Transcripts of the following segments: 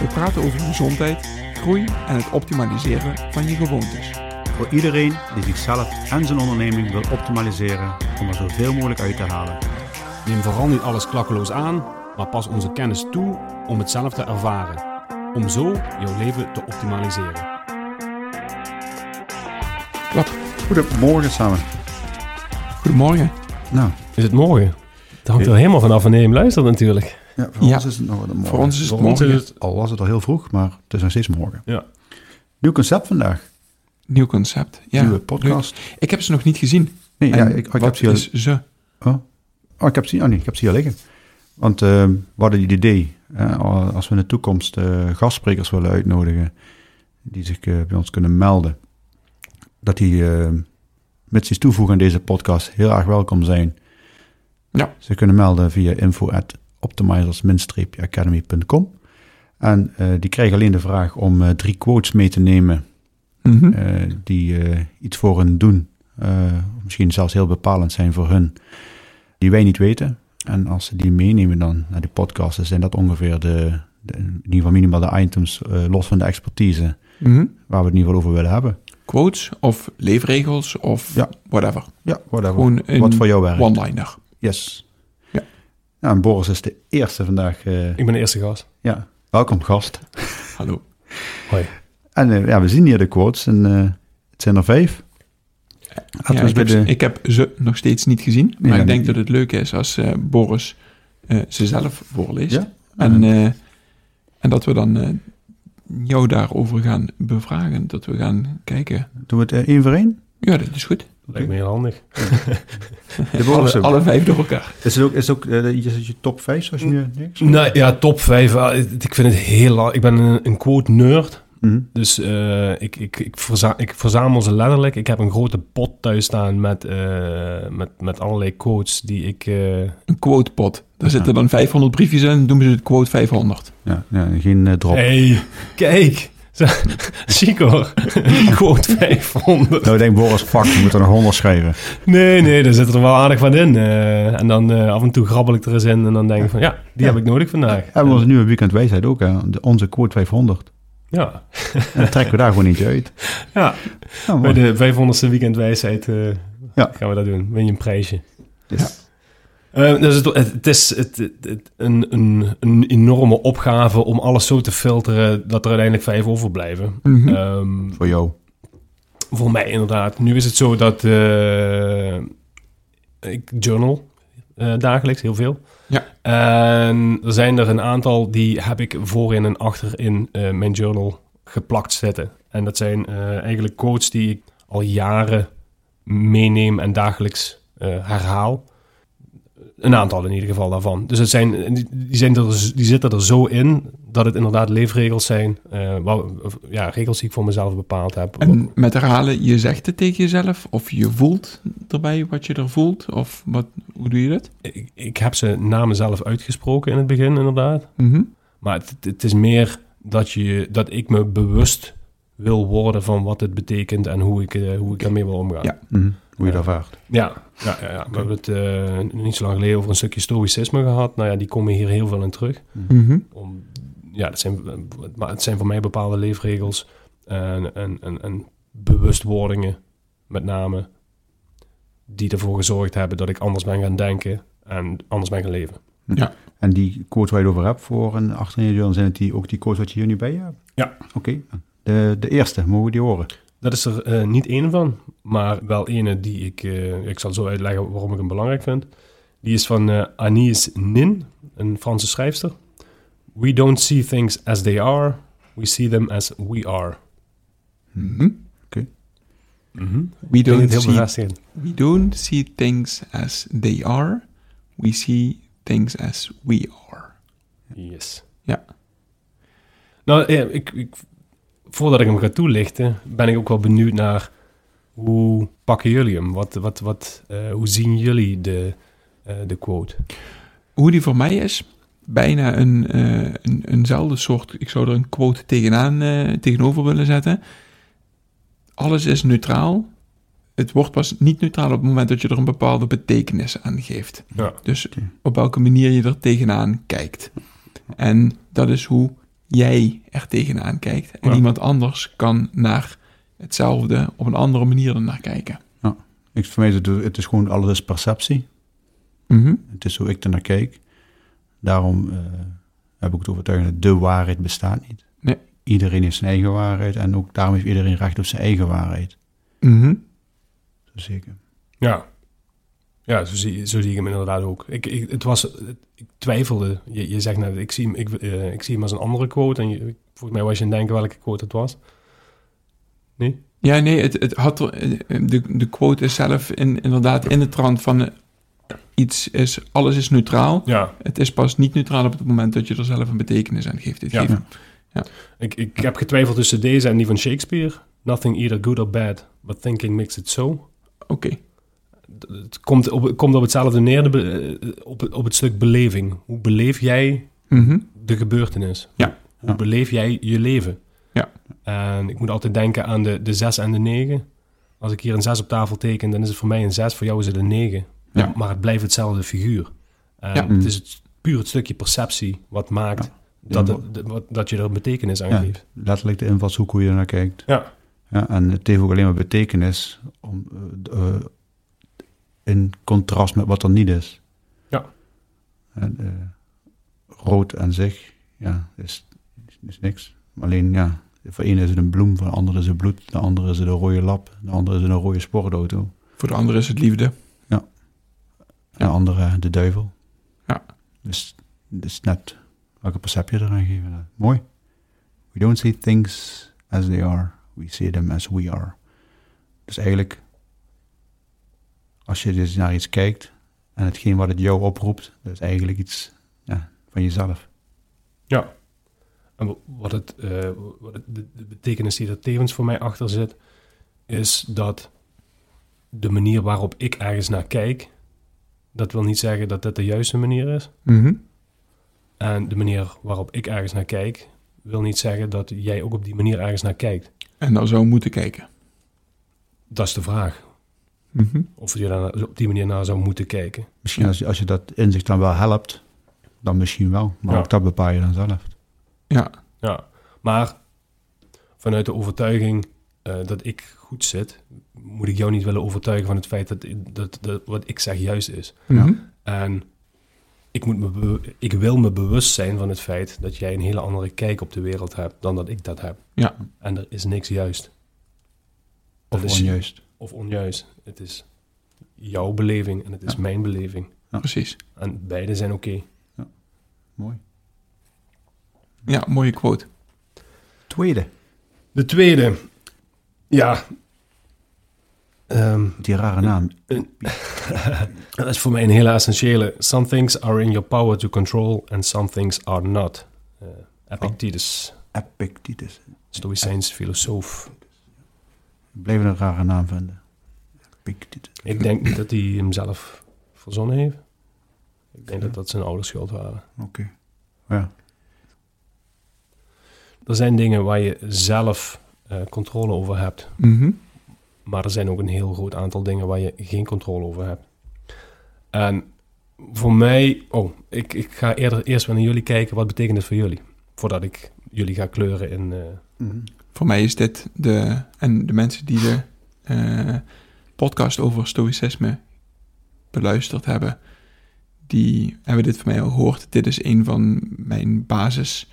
We praten over gezondheid, groei en het optimaliseren van je gewoontes. Voor iedereen die zichzelf en zijn onderneming wil optimaliseren om er zoveel mogelijk uit te halen. Neem vooral niet alles klakkeloos aan, maar pas onze kennis toe om het zelf te ervaren. Om zo jouw leven te optimaliseren. Klap. Goedemorgen samen. Goedemorgen. Nou, Is het morgen? Het hangt er helemaal vanaf wanneer je hem luistert natuurlijk. Ja, voor Ja. ons is het nog morgen. Voor ons is het morgen. is het... Al was het al heel vroeg, maar het is nog steeds morgen. Ja. Nieuw concept vandaag. Nieuw concept. Ja, Nieuwe podcast. leuk. Ik heb ze nog niet gezien. Nee, ja, ik, ik heb wat ze hier, is ze? oh, oh, ik heb ze, oh nee, ik heb ze hier liggen. Want eh, we hadden het idee, eh, als we in de toekomst eh, gastsprekers willen uitnodigen, die zich bij ons kunnen melden, dat die met iets toevoegen aan deze podcast heel erg welkom zijn. Ja. Ze kunnen melden via info at optimizers-academy.com. En eh, die krijgen alleen de vraag om eh, drie quotes mee te nemen Mhm. eh, die iets voor hun doen. misschien zelfs heel bepalend zijn voor hun, die wij niet weten. En als ze die meenemen dan naar die podcast, dan zijn dat ongeveer de, de in ieder geval minimaal de items, los van de expertise, Mhm. waar we het in ieder geval over willen hebben. Quotes of leefregels of Ja. whatever. Ja, whatever. Gewoon een Wat voor jou werkt. one-liner. Yes. En Boris is de eerste vandaag. eh, Ik ben de eerste gast. ja, welkom gast. Hallo. Hoi. En eh, ja, we zien hier de quotes en eh, het zijn er vijf. Ja, ik, heb, de... ik heb ze nog steeds niet gezien. Maar ik denk dat het leuk is als eh, Boris eh, ze zelf voorleest. Ja? En, eh, en dat we dan eh, jou daarover gaan bevragen. Dat we gaan kijken. Doen we het één voor één? Ja, dat is goed. Lijkt me heel handig. De Alle, alle vijf door elkaar. Is het ook, is het ook is het je top 5 zoals je nu niks? Nou ja, top 5. Ik vind het heel lang. Ik ben een, een quote nerd. Mhm. Dus eh, ik, ik, ik, verza- ik verzamel ze letterlijk. Ik heb een grote pot thuis staan met, eh, met, met allerlei quotes die ik... eh, Een quotepot. Daar zitten dan 500 briefjes in. Doen ze het quote 500. Ja, ja, geen drop. hey, kijk. Hoor. quote 500. Nou, ik denk Boris, fuck, je moet er nog 100 schrijven. Nee, nee, daar zit er wel aardig van in. Eh, en dan eh, af en toe grabbel ik er eens in en dan denk ik van... Ja, die Ja. heb ik nodig vandaag. Hebben we onze nieuwe weekend wijsheid ook, hè? Onze quote 500. Ja, En dan trekken we daar gewoon eentje uit. ja. Ja, bij de 500ste weekendwijsheid eh, Ja. gaan we dat doen. Win je een prijsje. Yes. Eh, dus het, het is het, het- het- een, een, een enorme opgave om alles zo te filteren dat er uiteindelijk vijf overblijven. Mhm. Ehm, Voor jou. voor mij inderdaad. Nu is het zo dat eh, ik journal eh, dagelijks heel veel. Ja. En er zijn er een aantal die heb ik voorin en achterin eh, mijn journal geplakt zitten. En dat zijn eh, eigenlijk quotes die ik al jaren meeneem en dagelijks eh, herhaal. Een aantal in ieder geval daarvan. Dus het zijn, die, zijn er, die zitten er zo in dat het inderdaad leefregels zijn. eh, waar, ja, regels die ik voor mezelf bepaald heb. En met herhalen, je zegt het tegen jezelf. Of je voelt erbij wat je er voelt. Of wat, hoe doe je dat? ik, ik heb ze na mezelf uitgesproken in het begin, inderdaad. Mhm. Maar het, het is meer dat, je, dat ik me bewust wil worden van wat het betekent en hoe ik, eh, hoe ik daarmee wil omgaan. Ja. Mhm. Hoe je dat vaart. ja, ja, ja, ja. we hebben het eh, niet zo lang geleden over een stukje stoïcisme gehad. Nou ja, die komen hier heel veel in terug. Mhm. Om, ja, dat zijn, maar het zijn voor mij bepaalde leefregels en, en, en, en bewustwordingen, met name, die ervoor gezorgd hebben dat ik anders ben gaan denken en anders ben gaan leven. Ja. En die quote waar je het over hebt voor een achter in je journal, zijn het die, ook die quotes wat je hier nu bij je hebt? Ja. Oké. De, de eerste, mogen we die horen? Dat is er eh, niet één van, maar wel ene die ik... eh, ik zal zo uitleggen waarom ik hem belangrijk vind. Die is van eh Anise Nin, een Franse schrijfster. We don't see things as they are, we see them as we are. Mhm. Mhm. We Ik vind don't see. We don't see things as they are. We see things as we are. Yes. Ja. Nou, ja, ik, ik, voordat ik hem ga toelichten, ben ik ook wel benieuwd naar hoe pakken jullie hem? Wat, wat, wat, eh, hoe zien jullie de, eh, de quote? Hoe die voor mij is, bijna een, eh, een, eenzelfde soort, ik zou er een quote tegenaan, eh, tegenover willen zetten. Alles is neutraal. Het wordt pas niet neutraal op het moment dat je er een bepaalde betekenis aan geeft. Ja. Dus op welke manier je er tegenaan kijkt. En dat is hoe jij er tegenaan kijkt. En Ja. iemand anders kan naar hetzelfde op een andere manier er naar kijken. Ik, voor mij is het, het is gewoon alles is perceptie. Mhm. Het is hoe ik er naar kijk. Daarom eh, heb ik het overtuiging dat de waarheid bestaat niet. Nee. Iedereen heeft zijn eigen waarheid en ook daarom heeft iedereen recht op zijn eigen waarheid. Mhm. Zeker. Ja, ja zo, zie, zo zie ik hem inderdaad ook. Ik, ik, het was, ik twijfelde. Je, je zegt net, ik zie, hem, ik, eh, ik zie hem als een andere quote. En je, volgens mij was je aan het denken welke quote het was. Nee? Ja, nee, het, het had eh, de, de quote is zelf in, inderdaad in de trant van eh, iets is, alles is neutraal. Ja, Het is pas niet neutraal op het moment dat je er zelf een betekenis aan geeft. Dit Ja. geven. ik, ik heb getwijfeld tussen deze en die van Shakespeare. Nothing either good or bad, but thinking makes it so. Oké, Het komt op, komt op hetzelfde neer, eh, op, het- op het stuk beleving. Hoe beleef jij Mhm. de gebeurtenis? Ja. Hoe Ja. beleef jij je leven? Ja. En ik moet altijd denken aan de, de 6 en de 9. Als ik hier een 6 op tafel teken, dan is het voor mij een 6, voor jou is het een 9. Ja. Maar het blijft hetzelfde figuur. En Ja. Het is het, puur het stukje perceptie wat maakt dat, het, dat je er een betekenis aan Ja, geeft. letterlijk de invalshoek hoe je er naar kijkt. Ja. Ja, en het heeft ook alleen maar betekenis om, eh, eh, in contrast met wat er niet is. Ja. En, eh, rood aan zich, ja, is, is niks. Alleen, ja, voor de ene is het een bloem, voor de andere is het bloed, de andere is het een rode lap, de andere is het een rode sportauto, voor de andere is het liefde. en de andere de duivel. Ja. Dus is net welke perceptie eraan geven. Mooi. We don't see things as they are, we see them as we are. Dus eigenlijk, als je dus naar iets kijkt en hetgeen wat het jou oproept, dat is eigenlijk iets ja, van jezelf. Ja. En wat, het, eh, wat het, de, de betekenis die er tevens voor mij achter zit, is dat de manier waarop ik ergens naar kijk, dat wil niet zeggen dat dat de juiste manier is. Mhm. En de manier waarop ik ergens naar kijk, wil niet zeggen dat jij ook op die manier ergens naar kijkt. En dan zou moeten kijken. Dat is de vraag. Mhm. Of je daar op die manier naar zou moeten kijken. Misschien als, je, als je dat inzicht dan wel helpt, dan misschien wel. Maar Ja. ook dat bepaal je dan zelf. Ja, Ja, maar vanuit de overtuiging eh, dat ik goed zit, moet ik jou niet willen overtuigen van het feit dat, dat, dat wat ik zeg juist is. Mhm. En ik, moet me ik wil me bewust zijn van het feit dat jij een hele andere kijk op de wereld hebt dan dat ik dat heb. Ja. En er is niks juist. Of onjuist. Of onjuist. Het is jouw beleving en het is Ja. mijn beleving. Ja. precies. En beide zijn oké. Mooi. Ja, mooie quote. Tweede. De tweede. Ja. Ehm, Die rare naam. dat is voor mij een hele essentiële. Some things are in your power to control and some things are not. Eh Epictetus, Epictetus. Stoïcijns filosoof. Bleef een rare naam vinden. Ik denk niet dat hij hem zelf verzonnen heeft. Ik denk dat dat zijn ouders schuld waren. Oké. Ja. Er zijn dingen waar je zelf eh, controle over hebt. Mhm. Maar er zijn ook een heel groot aantal dingen waar je geen controle over hebt. En voor mij... Oh, ik, ik ga eerder eerst wel naar jullie kijken. Wat betekent het voor jullie? Voordat ik jullie ga kleuren in... eh, Mhm. Voor mij is dit de... En de mensen die de eh, podcast over stoïcisme beluisterd hebben... die hebben dit van mij al gehoord. Dit is een van mijn basis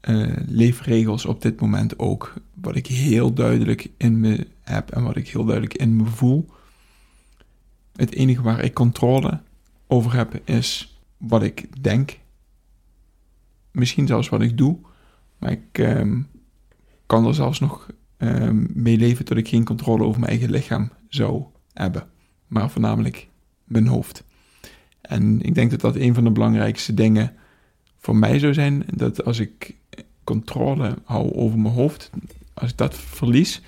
eh, leefregels op dit moment ook. Wat ik heel duidelijk in me heb en wat ik heel duidelijk in me voel. Het enige waar ik controle over heb is wat ik denk. Misschien zelfs wat ik doe. Maar ik ehm, kan er zelfs nog ehm, mee leven ik geen controle over mijn eigen lichaam zou hebben. Maar voornamelijk mijn hoofd. En ik denk dat dat een van de belangrijkste dingen voor mij zou zijn. Dat als ik controle hou over mijn hoofd, als ik dat verlies,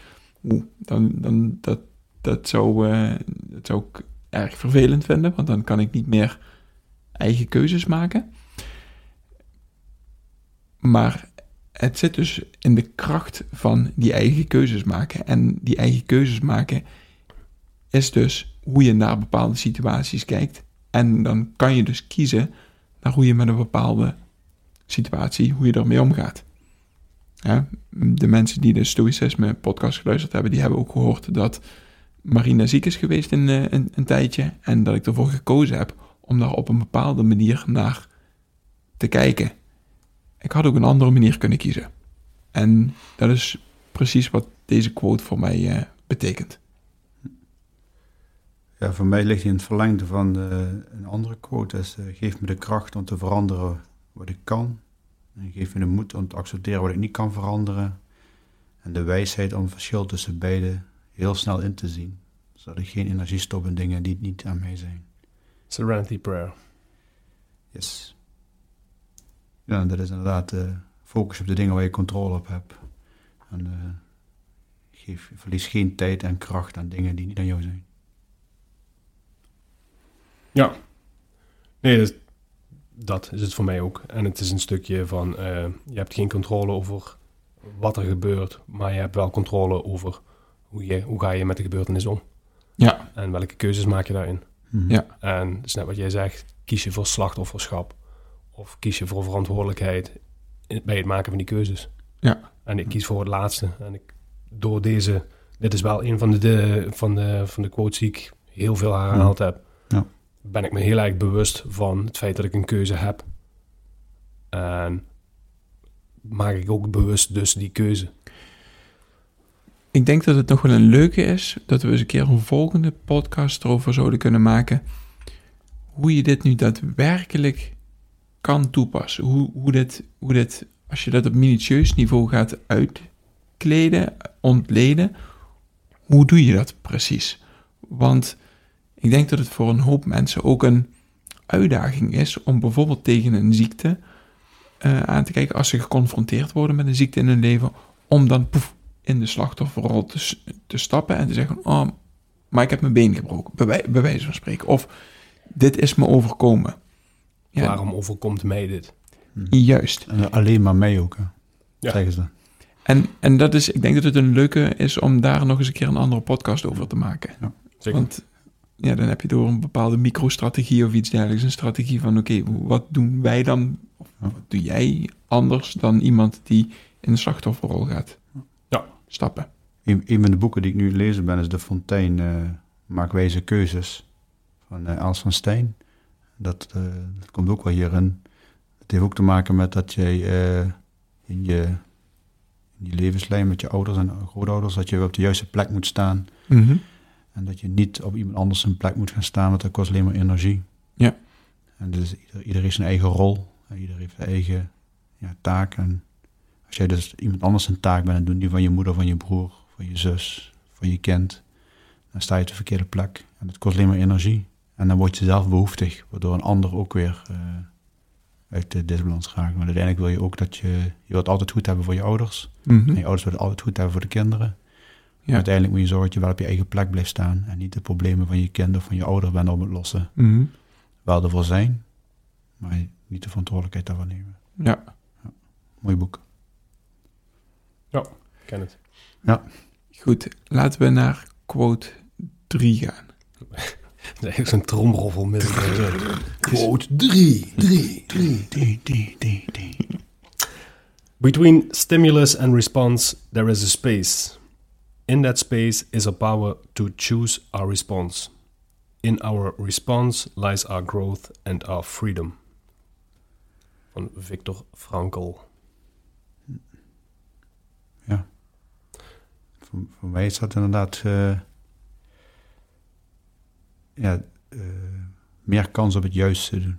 dan, dan dat, dat, zou, eh, dat zou ik erg vervelend vinden, want dan kan ik niet meer eigen keuzes maken. Maar het zit dus in de kracht van die eigen keuzes maken. En die eigen keuzes maken is dus hoe je naar bepaalde situaties kijkt. En dan kan je dus kiezen naar hoe je met een bepaalde situatie, hoe je ermee omgaat. De mensen die de Stoïcisme podcast geluisterd hebben, die hebben ook gehoord dat Marina ziek is geweest in, uh, een, een tijdje. En dat ik ervoor gekozen heb om daar op een bepaalde manier naar te kijken. Ik had ook een andere manier kunnen kiezen. En dat is precies wat deze quote voor mij uh, betekent. Ja, voor mij ligt hij in het verlengde van uh, een andere quote. is, uh, geef me de kracht om te veranderen wat ik kan. En geef me de moed om te accepteren wat ik niet kan veranderen. En de wijsheid om het verschil tussen beide heel snel in te zien. Zodat ik geen energie stop in dingen die niet aan mij zijn. Serenity Prayer. Yes. Ja, dat is inderdaad uh, focus op de dingen waar je controle op hebt. En uh, geef, verlies geen tijd en kracht aan dingen die niet aan jou zijn. Ja. Nee, dat, dat is het voor mij ook. En het is een stukje van, uh, je hebt geen controle over wat er gebeurt, maar je hebt wel controle over hoe, je, hoe ga je met de gebeurtenis om. Ja. En welke keuzes maak je daarin. Mhm. Ja. En dat is net wat jij zegt, kies je voor slachtofferschap of kies je voor verantwoordelijkheid bij het maken van die keuzes. Ja. En ik kies voor het laatste. En ik, door deze, dit is wel een van de, de, van de, van de quotes die ik heel veel herhaald heb. Ja. Ben ik me heel erg bewust van het feit dat ik een keuze heb. En maak ik ook bewust dus die keuze. Ik denk dat het nog wel een leuke is dat we eens een keer een volgende podcast erover zouden kunnen maken. Hoe je dit nu daadwerkelijk kan toepassen. Hoe, hoe, dit, hoe dit, als je dat op minutieus niveau gaat uitkleden, ontleden, hoe doe je dat precies? Want ik denk dat het voor een hoop mensen ook een uitdaging is om bijvoorbeeld tegen een ziekte uh, aan te kijken als ze geconfronteerd worden met een ziekte in hun leven, om dan poef, in de slachtofferrol te, te stappen en te zeggen: Oh, maar ik heb mijn been gebroken, bij, bij wijze van spreken. Of dit is me overkomen. Ja. Waarom overkomt mij dit? Hm. Juist. En alleen maar mij ook, hè? Ja. zeggen ze. En, en dat is, ik denk dat het een leuke is om daar nog eens een keer een andere podcast over te maken. Ja, zeker. Want ja, dan heb je door een bepaalde microstrategie of iets dergelijks een strategie van: oké, okay, wat doen wij dan? Of wat doe jij anders dan iemand die in de slachtofferrol gaat ja. stappen? Een, een van de boeken die ik nu lezen ben is De Fontein, uh, Maak wijze keuzes van uh, Els van Steen. Dat, uh, dat komt ook wel hierin. Het heeft ook te maken met dat jij in je in je levenslijn met je ouders en grootouders, dat je op de juiste plek moet staan. Mm -hmm. En dat je niet op iemand anders zijn plek moet gaan staan, want dat kost alleen maar energie. Ja. En dus ieder, ieder heeft zijn eigen rol. En ieder heeft zijn eigen ja, taak. En als jij dus iemand anders zijn taak bent, en doen die van je moeder, van je broer, van je zus, van je kind, dan sta je op de verkeerde plek. En dat kost alleen maar energie. En dan word je zelf behoeftig, waardoor een ander ook weer uh, uit de disbalans raakt. Maar uiteindelijk wil je ook dat je, je wilt altijd goed hebben voor je ouders. Mm -hmm. En je ouders willen altijd goed hebben voor de kinderen. Ja. Uiteindelijk moet je zorgen dat je wel op je eigen plek blijft staan en niet de problemen van je kind of van je ouder bent op het lossen. Mm -hmm. Wel ervoor zijn, maar niet de verantwoordelijkheid daarvan nemen. Ja. ja. Mooi boek. Ja, ik ken het. Ja. Goed, laten we naar quote 3 gaan. Is zo'n tromroffel met Quote 3, 3, 3, 3, 3, 3. Between stimulus and response, there is a space. In that space is a power to choose our response. In our response lies our growth and our freedom. Van Viktor Frankl. Ja. Voor, voor mij is dat inderdaad uh, ja, uh, meer kans op het juiste doen.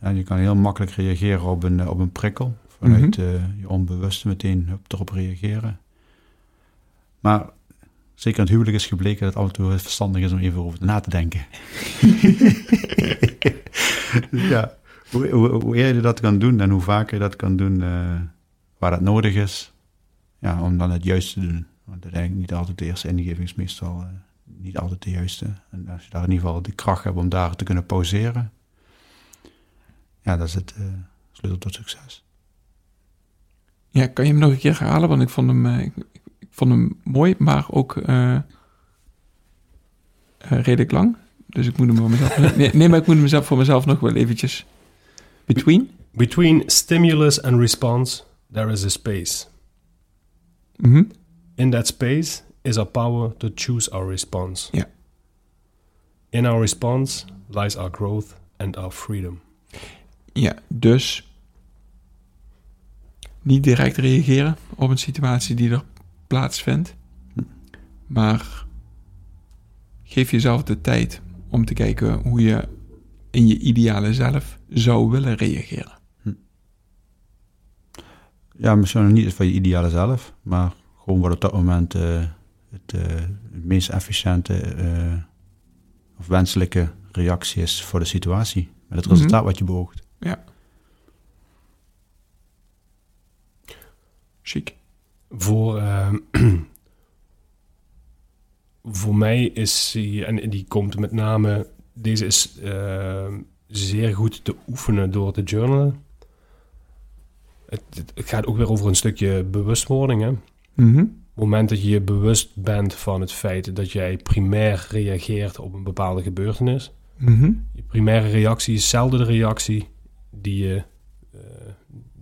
Ja, je kan heel makkelijk reageren op een, op een prikkel. Vanuit mm -hmm. uh, je onbewuste meteen hup, erop reageren. Maar zeker in het huwelijk is gebleken dat het af en toe verstandig is om even over na te denken. ja, hoe, hoe, hoe, eerder je dat kan doen en hoe vaker je dat kan doen, uh, waar dat nodig is. Ja, om dan het juiste te doen. Want uiteindelijk niet altijd de eerste ingeving is meestal eh, niet altijd de juiste. En als je daar in ieder geval de kracht hebt om daar te kunnen pauzeren, ja, dat is het uh, sleutel tot succes. Ja, kan je hem nog een keer herhalen? Want ik vond hem, uh, ik, ik, vond hem mooi, maar ook redelijk lang. Dus ik moet hem voor mezelf... nee, nee, maar ik moet hem zelf voor mezelf nog wel eventjes... Between? Between stimulus and response, there is a space. Mm -hmm. In that space is our power to choose our response. Ja. In our response lies our growth and our freedom. Ja, dus niet direct reageren op een situatie die er plaatsvindt, maar geef jezelf de tijd om te kijken hoe je in je ideale zelf zou willen reageren. Hm. Ja, misschien nog niet van je ideale zelf, maar gewoon wat op dat moment uh, het, uh, het, meest efficiënte uh, of wenselijke reactie is voor de situatie. Met het resultaat mm wat je beoogt. Ja. Chic. Voor, voor mij is die, en die komt met name, deze is zeer goed te oefenen door te journalen. Het, het, gaat ook weer over een stukje bewustwording. Hè? Mm moment dat je je bewust bent van het feit dat jij primair reageert op een bepaalde gebeurtenis. Mm Je primaire reactie is zelden de reactie die, je, uh,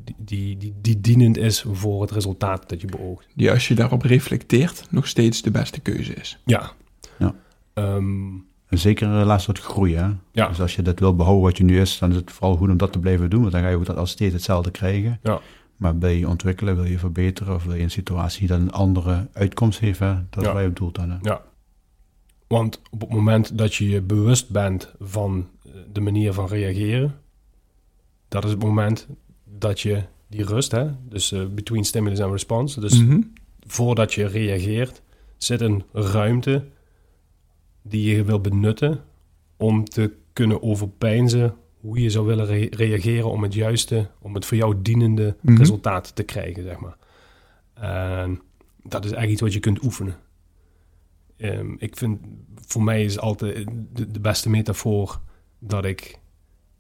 die, die, die, die, dienend is voor het resultaat dat je beoogt. Die als je daarop reflecteert nog steeds de beste keuze is. Ja. ja. Um, en zeker een relatie tot groeien. Ja. Dus als je dat wil behouden wat je nu is, dan is het vooral goed om dat te blijven doen. Want dan ga je ook dat als steeds hetzelfde krijgen. Ja. Maar bij je ontwikkelen, wil je verbeteren of wil je een situatie dan een andere uitkomst heeft, hè? dat Ja. je op doelt dan. Hè? Ja. Want op het moment dat je je bewust bent van eh, de manier van reageren, dat is het moment dat je die rust, hè, dus eh, between stimulus en response, dus Mhm. voordat je reageert, zit een ruimte die je wil benutten om te kunnen overpeinzen hoe je zou willen re- reageren om het juiste, om het voor jou dienende Mhm. resultaat te krijgen, zeg maar. En dat is eigenlijk iets wat je kunt oefenen. Ehm, ik vind, voor mij is altijd de, de beste metafoor dat ik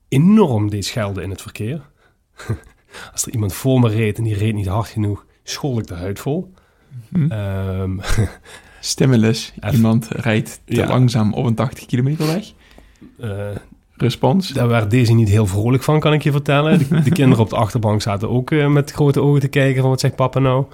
enorm deed schelden in het verkeer. Als er iemand voor me reed en die reed niet hard genoeg, schold ik de huid vol. Ehm, Stimulus. Iemand rijdt te Ja. langzaam op een 80 kilometer weg. eh, Respons. Daar werd deze niet heel vrolijk van, kan ik je vertellen. De, de kinderen op de achterbank zaten ook eh, met grote ogen te kijken van wat zegt papa nou.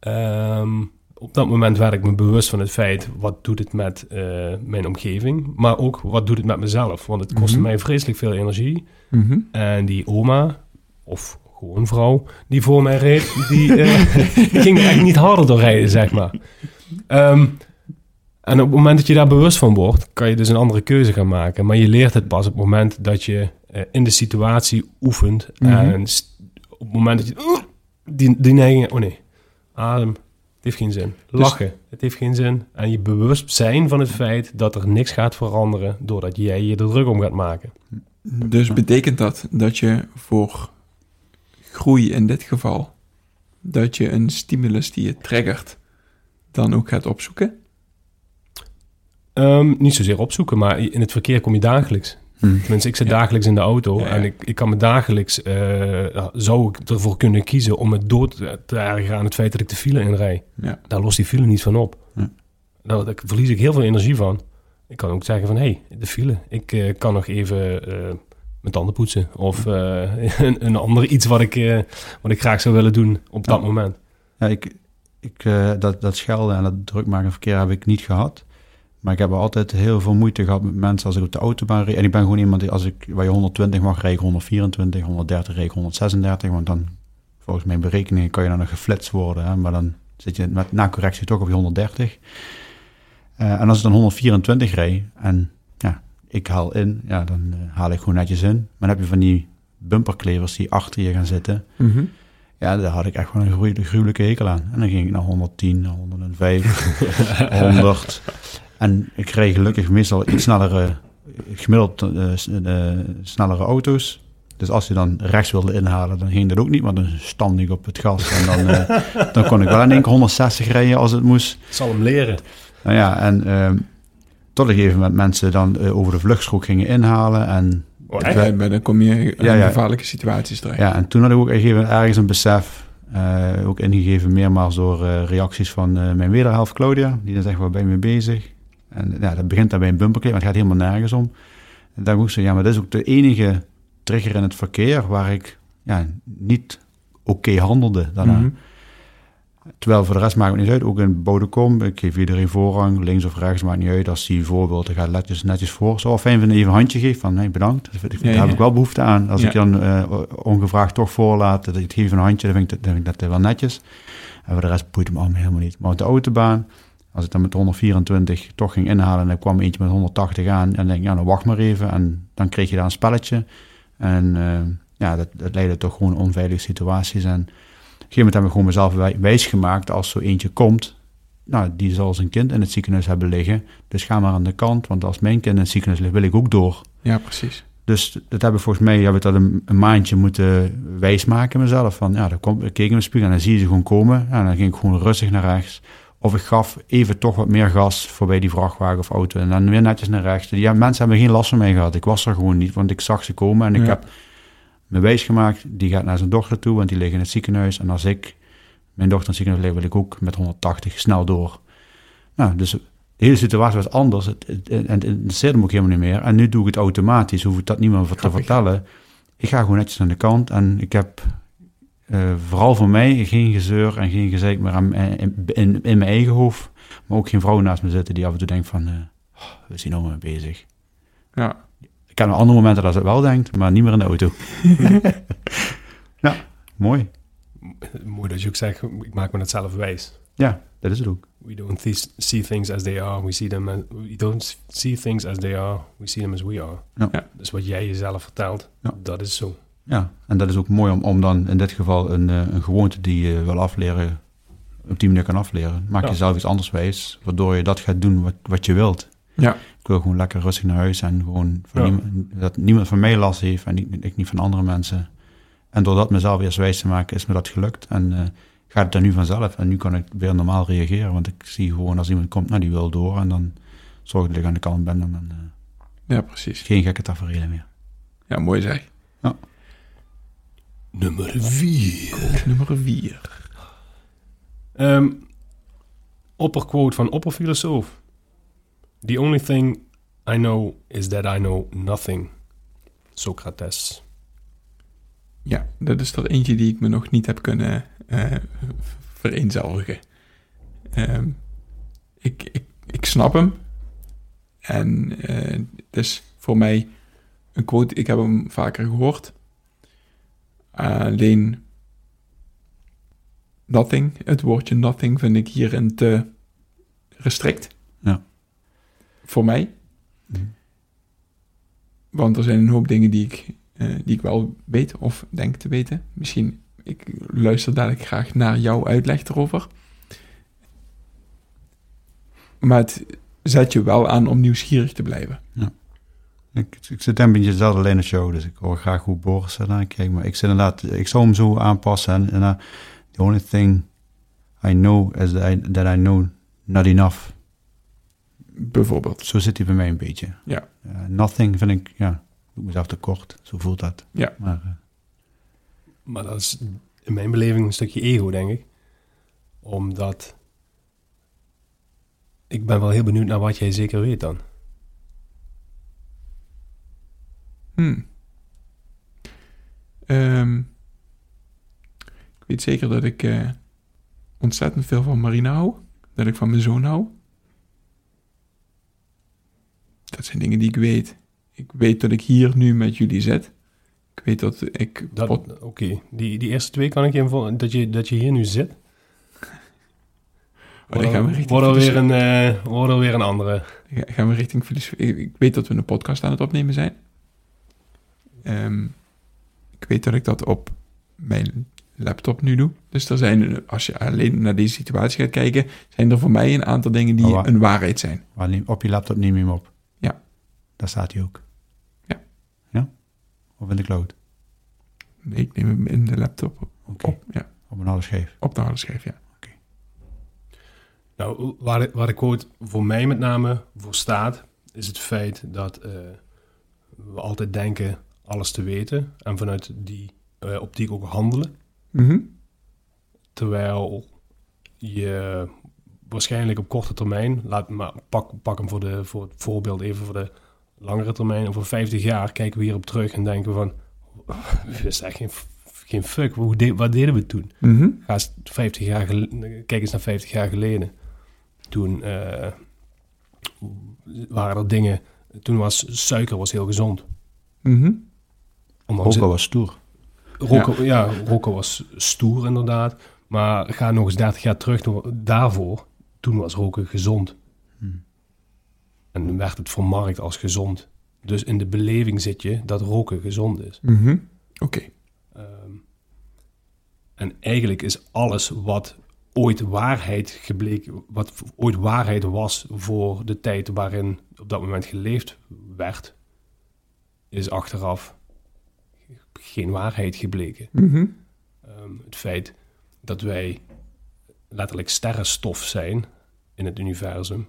Ehm, op dat moment werd ik me bewust van het feit, wat doet het met eh, mijn omgeving? Maar ook, wat doet het met mezelf? Want het kostte Mhm. mij vreselijk veel energie. Mhm. En die oma, of gewoon vrouw, die voor mij reed, die, eh, die ging er echt niet harder door rijden, zeg maar. Ehm, en op het moment dat je daar bewust van wordt, kan je dus een andere keuze gaan maken. Maar je leert het pas op het moment dat je eh, in de situatie oefent. Mhm. En op het moment dat je... Die, die neiging... Oh nee, adem. Het heeft geen zin. Dus- Lachen. Het heeft geen zin. En je bewust zijn van het feit dat er niks gaat veranderen... doordat jij je er druk om gaat maken. Dus betekent dat dat je voor groei in dit geval, dat je een stimulus die je triggert, dan ook gaat opzoeken? Ehm, niet zozeer opzoeken, maar in het verkeer kom je dagelijks. Hm. Tenminste, ik zit Ja. dagelijks in de auto Ja, ja. en ik, ik kan me dagelijks, eh, zou ik ervoor kunnen kiezen om het dood te ergeren aan het feit dat ik de file inrij. Ja. Daar lost die file niet van op. Ja. Daar verlies ik heel veel energie van. Ik kan ook zeggen van, hé, hey, de file. Ik eh, kan nog even eh, mijn tanden poetsen. Of eh, een, een ander iets wat ik, eh, wat ik graag zou willen doen op dat moment. Ja, ik, ik, eh, dat, dat schelden en dat druk maken verkeer heb ik niet gehad. Maar ik heb altijd heel veel moeite gehad met mensen als ik op de autobaan reed. En ik ben gewoon iemand die als ik waar je 120 mag rijden, 124, 130 reed, 136. Want dan, volgens mijn berekeningen, kan je dan nog geflitst worden. Hè? Maar dan zit je met na correctie toch op je 130. Eh, en als ik dan 124 rijd en ja, ik haal in, ja, dan eh, haal ik gewoon netjes in. Maar dan heb je van die bumperklevers die achter je gaan zitten. Mhm. Ja, daar had ik echt gewoon een gruw- gruwelijke hekel aan. En dan ging ik naar 110, 105, 100. En ik kreeg gelukkig meestal iets snellere, gemiddeld eh, eh, snellere auto's. Dus als je dan rechts wilde inhalen, dan ging dat ook niet, want dan stamde ik op het gas. En dan, eh, dan kon ik wel in één keer 160 rijden als het moest. Ik zal hem leren. Nou ja, en ehm, tot een gegeven moment mensen dan over de vluchtstrook gingen inhalen. En, Oh, echt? maar dan kom je in Ja, ja. gevaarlijke situaties terecht. ja, en toen had ik ook ergens een besef, eh, ook ingegeven meermaals door eh, reacties van eh, mijn wederhelft Claudia. Die dan zegt, waar ben je mee bezig? En ja, dat begint dan bij een bumperclip, maar het gaat helemaal nergens om. En dan ook zo, ja, maar dat is ook de enige trigger in het verkeer waar ik ja, niet oké handelde daarna. Mhm. Terwijl voor de rest maakt het niet uit. Ook in Bodecom, ik geef iedereen voorrang, links of rechts, maakt niet uit. Als die voorbeeld, dan gaat netjes, netjes voor. Zo fijn vind ik even een handje geeft van, nee, bedankt. Dat vind ik- Ja, Daar heb ik wel behoefte aan. Als Ja. ik dan eh, ongevraagd toch voorlaat, dat ik geef een handje, dan vind ik, dat, dan vind ik dat wel netjes. En voor de rest boeit het me allemaal helemaal niet. Maar op de autobaan, als ik dan met 124 toch ging inhalen en er kwam eentje met 180 aan, en dan denk ik, ja, dan wacht maar even. En dan kreeg je daar een spelletje. En eh, ja, dat, dat leidde toch gewoon onveilige situaties. En op een gegeven moment heb ik gewoon mezelf wij- wijsgemaakt, als zo eentje komt, nou, die zal zijn kind in het ziekenhuis hebben liggen. Dus ga maar aan de kant, want als mijn kind in het ziekenhuis ligt, wil ik ook door. Ja, precies. Dus dat heb ik volgens mij, ik dat een, een maandje moeten wijsmaken mezelf. Van ja, dan komt, ik keek in de spiegel en dan zie je ze gewoon komen. Ja, dan ging ik gewoon rustig naar rechts. Of ik gaf even toch wat meer gas voorbij die vrachtwagen of auto. En dan weer netjes naar rechts. Ja, mensen hebben geen last van mij gehad. Ik was er gewoon niet, want ik zag ze komen. En ik Ja. heb me wijsgemaakt, die gaat naar zijn dochter toe, want die ligt in het ziekenhuis. En als ik mijn dochter in het ziekenhuis lig, wil ik ook met 180 snel door. Nou, dus de hele situatie was anders. Het, het, en het interesseerde me ook helemaal niet meer. En nu doe ik het automatisch, hoef ik dat niet meer te vertellen. Ik ga gewoon netjes aan de kant en ik heb eh, vooral voor mij geen gezeur en geen gezeik meer aan, in, in, in mijn eigen hoofd. Maar ook geen vrouw naast me zitten die af en toe denkt van, eh, oh, we zijn nou mee bezig. Ja. Ik heb nog andere momenten dat ze het wel denkt, maar niet meer in de auto. ja, mooi. Mooi dat je ook zegt, ik maak me het zelf wijs. Ja, dat is het ook. We don't th- see things as they are, we see them as, we don't see things as they are, we see them as we are. Ja. Ja. Dus wat jij jezelf vertelt, Ja. dat is zo. Ja, en dat is ook mooi om, om dan in dit geval een, eh, een gewoonte die je wil afleren, op die manier kan afleren. Maak Ja. jezelf iets anders wijs, waardoor je dat gaat doen wat, wat je wilt. Ja. Ik wil gewoon lekker rustig naar huis en gewoon Ja. niemand, dat niemand van mij last heeft en ik, ik niet van andere mensen. En door dat mezelf eerst wijs te maken, is me dat gelukt. En eh, gaat het dan nu vanzelf. En nu kan ik weer normaal reageren, want ik zie gewoon als iemand komt, nou die wil door. En dan zorg ik dat ik aan de kant ben en dan eh, Ja, precies. geen gekke tafereelen meer. Ja, mooi zeg. Nummer vier. Nummer vier. Ehm opperquote van opperfilosoof. The only thing I know is that I know nothing. Socrates. Ja, dat is er eentje die ik me nog niet heb kunnen eh vereenzelvigen. Ehm, ik, ik, ik snap hem. En eh, het is voor mij een quote, ik heb hem vaker gehoord. Alleen nothing, het woordje nothing vind ik hierin te restrict. Ja. Voor mij. Mhm. Want er zijn een hoop dingen die ik, eh, die ik wel weet of denk te weten. Misschien, ik luister dadelijk graag naar jouw uitleg erover. Maar het zet je wel aan om nieuwsgierig te blijven. Ik, ik zit een beetje dezelfde lijn als show, dus ik hoor graag hoe Boris ernaar kijkt. Maar ik zit inderdaad, ik zou hem zo aanpassen. En, en uh, the only thing I know is that I, that I know not enough. Bijvoorbeeld. Zo zit hij bij mij een beetje. Ja. Eh, nothing vind ik, ja, doe ik mezelf tekort. Zo voelt dat. Ja. Maar eh, Maar dat is in mijn beleving een stukje ego, denk ik. Omdat... Ik ben wel heel benieuwd naar wat jij zeker weet dan. Hmm. Ehm, ik weet zeker dat ik eh, ontzettend veel van Marina hou. Dat ik van mijn zoon hou. Dat zijn dingen die ik weet. Ik weet dat ik hier nu met jullie zit. Ik weet dat ik... Dat- Oké, die, die eerste twee kan ik je dat je, dat je hier nu zit. Oh, dan gaan we richting Wordt alweer een, eh, wordt alweer een andere. Ga- gaan we richting filosofie. Ik weet dat we een podcast aan het opnemen zijn. Ehm, ik weet dat ik dat op mijn laptop nu doe. Dus er zijn, als je alleen naar deze situatie gaat kijken, zijn er voor mij een aantal dingen die Oh, een waarheid zijn. waar neem- op je laptop neem je hem op. Ja. Daar staat hij ook. Ja. Ja? Of in de cloud? Nee, ik neem hem in de laptop op. Oké. Op, ja, Op een harde schijf. op de harde schijf, ja. Nou, waar de quote voor mij met name voor staat, is het feit dat eh, we altijd denken alles te weten en vanuit die eh, optiek ook handelen. Mhm. Terwijl je waarschijnlijk op korte termijn, laat maar pak, pak hem voor, de, voor het voorbeeld even voor de langere termijn, over 50 jaar kijken we hierop terug en denken van, we wisten echt geen, geen fuck, hoe de, wat deden we toen? Ga eens 50 jaar kijk eens naar 50 jaar geleden. Toen eh, waren er dingen, toen was suiker was heel gezond. Mhm. Ondanks Roken was stoer. Roken, ja. roken was stoer inderdaad. Maar ga nog eens 30 jaar terug naar- daarvoor. Toen was roken gezond. Hmm. En dan werd het vermarkt als gezond. Dus in de beleving zit je dat roken gezond is. Mhm. Oké. Ehm, en eigenlijk is alles wat ooit waarheid gebleken, wat ooit waarheid was voor de tijd waarin op dat moment geleefd werd, is achteraf geen waarheid gebleken. Mhm. Ehm, het feit dat wij letterlijk sterrenstof zijn in het universum.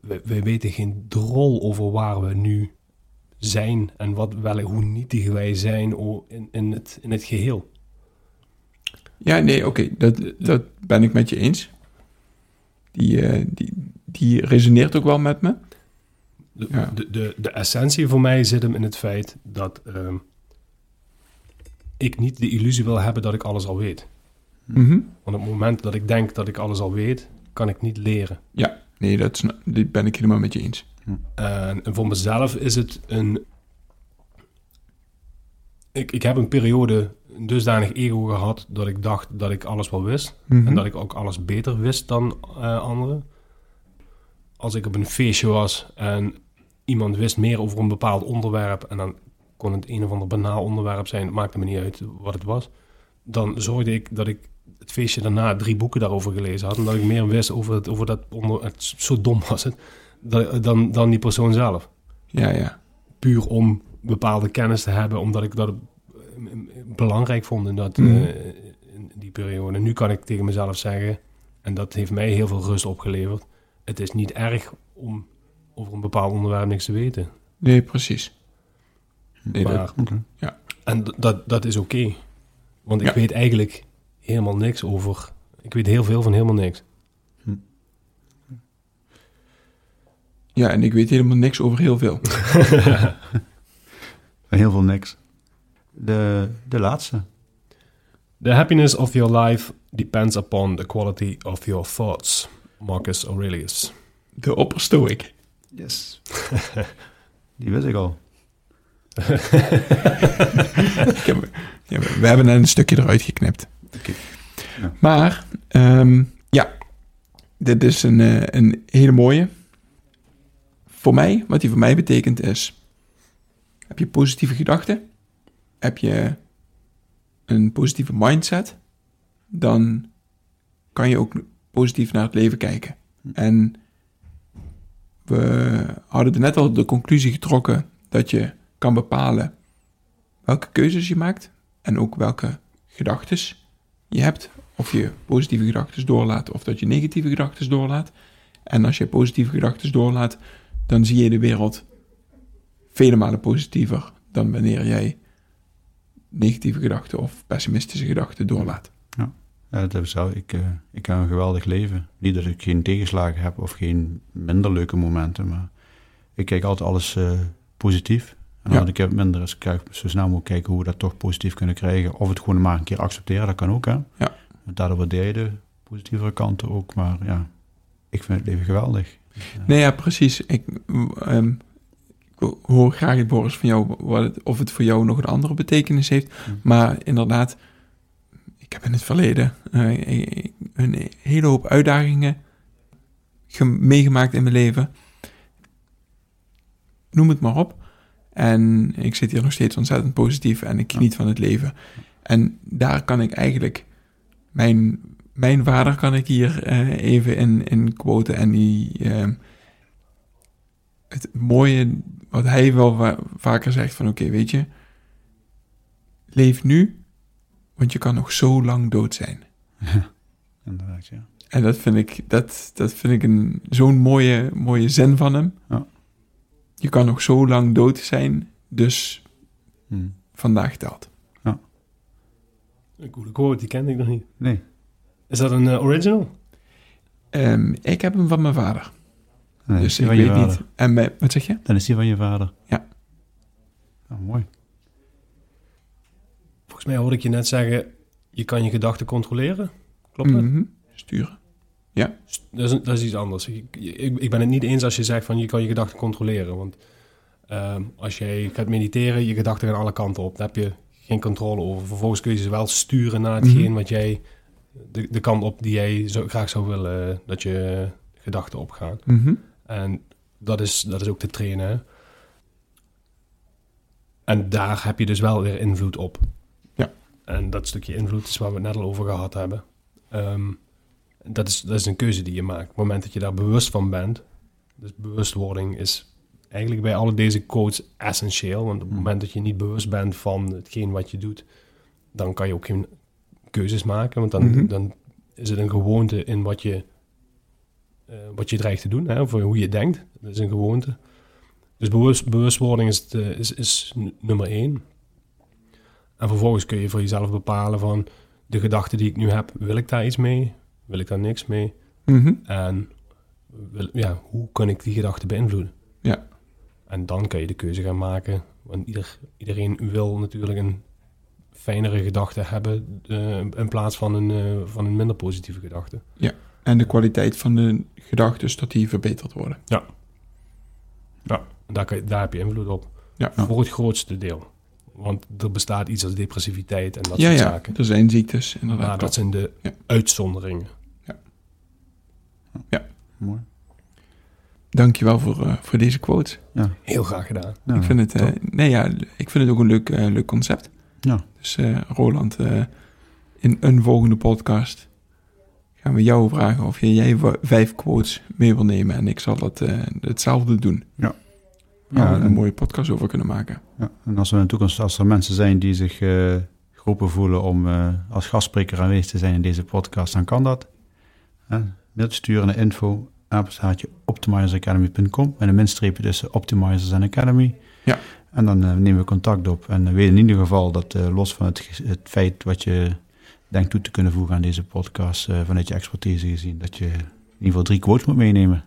we, we weten geen drol over waar we nu zijn en wat, wel, hoe nietig wij zijn in, in, het, in het geheel. Ja, nee, oké, dat, dat ben ik met je eens. Die, eh, die, die resoneert ook wel met me. De, Ja. de, de, de essentie voor mij zit hem in het feit dat ehm, ik niet de illusie wil hebben dat ik alles al weet. Mhm. Want op het moment dat ik denk dat ik alles al weet, kan ik niet leren. Ja, nee, dat die ben ik helemaal met je eens. En, en voor mezelf is het een. Ik, ik heb een periode dusdanig ego gehad dat ik dacht dat ik alles wel wist. Mhm. En dat ik ook alles beter wist dan eh, anderen. Als ik op een feestje was en iemand wist meer over een bepaald onderwerp. en dan kon het een of ander banaal onderwerp zijn, het maakte me niet uit wat het was. Dan zorgde ik dat ik het feestje daarna drie boeken daarover gelezen had. En dat ik meer wist over, het, over dat onder. Het, zo dom was het. da- Dan, dan die persoon zelf Ja, ja. puur om bepaalde kennis te hebben, omdat ik dat eh, belangrijk vond in, dat, Mhm. eh, in die periode. Nu kan ik tegen mezelf zeggen, en dat heeft mij heel veel rust opgeleverd, het is niet erg om over een bepaald onderwerp niks te weten. Nee, precies. Nee, dat, Oké. en dat, dat is oké, want ik Ja. weet eigenlijk helemaal niks over, ik weet heel veel van helemaal niks. ja, en ik weet helemaal niks over heel veel. Heel veel niks. De, de laatste. The happiness of your life depends upon the quality of your thoughts. Marcus Aurelius. De opperstoik. Yes. Die wist ik al. Ik heb, ja, we hebben net een stukje eruit geknipt. Ja. Maar, ehm, ja, dit is een, eh, een hele mooie. Voor mij, wat die voor mij betekent is, heb je positieve gedachten, heb je een positieve mindset, dan kan je ook positief naar het leven kijken. En we hadden net al de conclusie getrokken dat je kan bepalen welke keuzes je maakt en ook welke gedachten je hebt. Of je positieve gedachten doorlaat of dat je negatieve gedachten doorlaat. En als je positieve gedachten doorlaat, dan zie je de wereld vele malen positiever dan wanneer jij negatieve gedachten of pessimistische gedachten doorlaat. Ja, dat heb ik eh, ik heb een geweldig leven. Niet dat ik geen tegenslagen heb of geen minder leuke momenten, maar ik kijk altijd alles eh, positief. En Ja. als ik heb minder is, kijk zo snel mogelijk kijken hoe we dat toch positief kunnen krijgen. Of het gewoon maar een keer accepteren, dat kan ook hè. Ja. Daardoor waardeer je de positievere kanten ook, maar ja, ik vind het leven geweldig. Nee, ja, precies. Ik, ehm, ik hoor graag het Boris van jou wat het, of het voor jou nog een andere betekenis heeft. Maar inderdaad, ik heb in het verleden eh, een hele hoop uitdagingen ge- meegemaakt in mijn leven. Noem het maar op. En ik zit hier nog steeds ontzettend positief en ik geniet van het leven. En daar kan ik eigenlijk mijn, mijn vader kan ik hier eh, even in, in quoten. En die, ehm, het mooie wat hij wel vaker zegt van oké, weet je, leef nu, want je kan nog zo lang dood zijn. Inderdaad, ja. En dat vind ik, dat, dat vind ik een, zo'n mooie, mooie zin van hem. Ja. Je kan nog zo lang dood zijn, dus Hm. vandaag telt. Een coole quote, die kende ik nog niet. Nee. Is dat een eh, original? Ehm, ik heb hem van mijn vader, Dan dus ik van je weet vader. niet. En bij, wat zeg je? Dan is die van je vader. Ja. Nou, mooi. Mij hoorde ik je net zeggen, je kan je gedachten controleren. Klopt dat? Mhm. Sturen. Dat, is, dat is iets anders. Ik, ik, ik ben het niet eens als je zegt van je kan je gedachten controleren. Want ehm, als jij gaat mediteren, je gedachten gaan alle kanten op. Daar heb je geen controle over. Vervolgens kun je ze wel sturen naar hetgeen Mhm. wat jij, de, de kant op die jij zo, graag zou willen dat je gedachten opgaan. Mhm. En dat is, dat is ook te trainen. En daar heb je dus wel weer invloed op. En dat stukje invloed is waar we het net al over gehad hebben. Ehm, dat, is, dat is een keuze die je maakt. Op het moment dat je daar bewust van bent. Dus bewustwording is eigenlijk bij alle deze codes essentieel. Want op het Hmm. moment dat je niet bewust bent van hetgeen wat je doet, dan kan je ook geen keuzes maken. Want dan, Mhm. dan is het een gewoonte in wat je, eh, wat je dreigt te doen, hè, voor hoe je denkt. Dat is een gewoonte. Dus bewust, bewustwording is, het, eh, is, is nummer één. En vervolgens kun je voor jezelf bepalen van de gedachten die ik nu heb, wil ik daar iets mee? Wil ik daar niks mee? Mhm. En wil, ja, hoe kan ik die gedachten beïnvloeden? Ja. En dan kan je de keuze gaan maken. Want ieder, iedereen wil natuurlijk een fijnere gedachte hebben eh, in plaats van een, eh, van een minder positieve gedachte. En de kwaliteit van de gedachten, dat die verbeterd worden. En Daar, kan daar heb je invloed op. Ja. Voor het grootste deel. Want er bestaat iets als depressiviteit en dat ja, soort ja. zaken. Er zijn ziektes, inderdaad. Maar dat zijn de Ja. uitzonderingen. Mooi. Dankjewel voor, eh, voor deze quote. Ja. Heel graag gedaan. Ik, vind het, eh, nee, ja, ik vind het ook een leuk, eh, leuk concept. Ja. Dus eh, Roland, eh, in een volgende podcast gaan we jou vragen of je, jij vijf quotes mee wil nemen. En ik zal dat, hetzelfde doen. Ja. Ja, een en- mooie podcast over kunnen maken. Ja, en als er in de toekomst, als er mensen zijn die zich eh, geroepen voelen om eh, als gastspreker aanwezig te zijn in deze podcast, dan kan dat. Hè? Mailtje sturen naar info, apenstaartje optimizersacademy.com en een minstreepje tussen Optimizers en Academy. Ja. En dan eh, nemen we contact op en we weten in ieder geval dat los van het, het feit wat je denkt toe te kunnen voegen aan deze podcast, vanuit je expertise gezien, dat je in ieder geval drie quotes moet meenemen.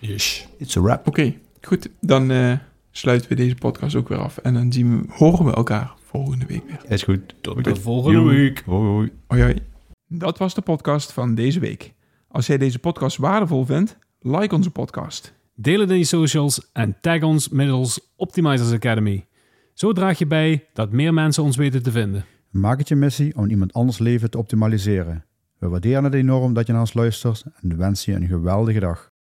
Yes. It's a wrap. Oké, goed. Dan eh, sluiten we deze podcast ook weer af. En dan zien we, horen we elkaar volgende week weer. Is goed. Tot de volgende Joe. week. Hoi, hoi. Hoi, hoi. Dat was de podcast van deze week. Als jij deze podcast waardevol vindt, like onze podcast. Deel het in je socials en tag ons middels Optimizers Academy. Zo draag je bij dat meer mensen ons weten te vinden. Maak het je missie om iemand anders leven te optimaliseren. We waarderen het enorm dat je naar ons luistert en wensen je een geweldige dag.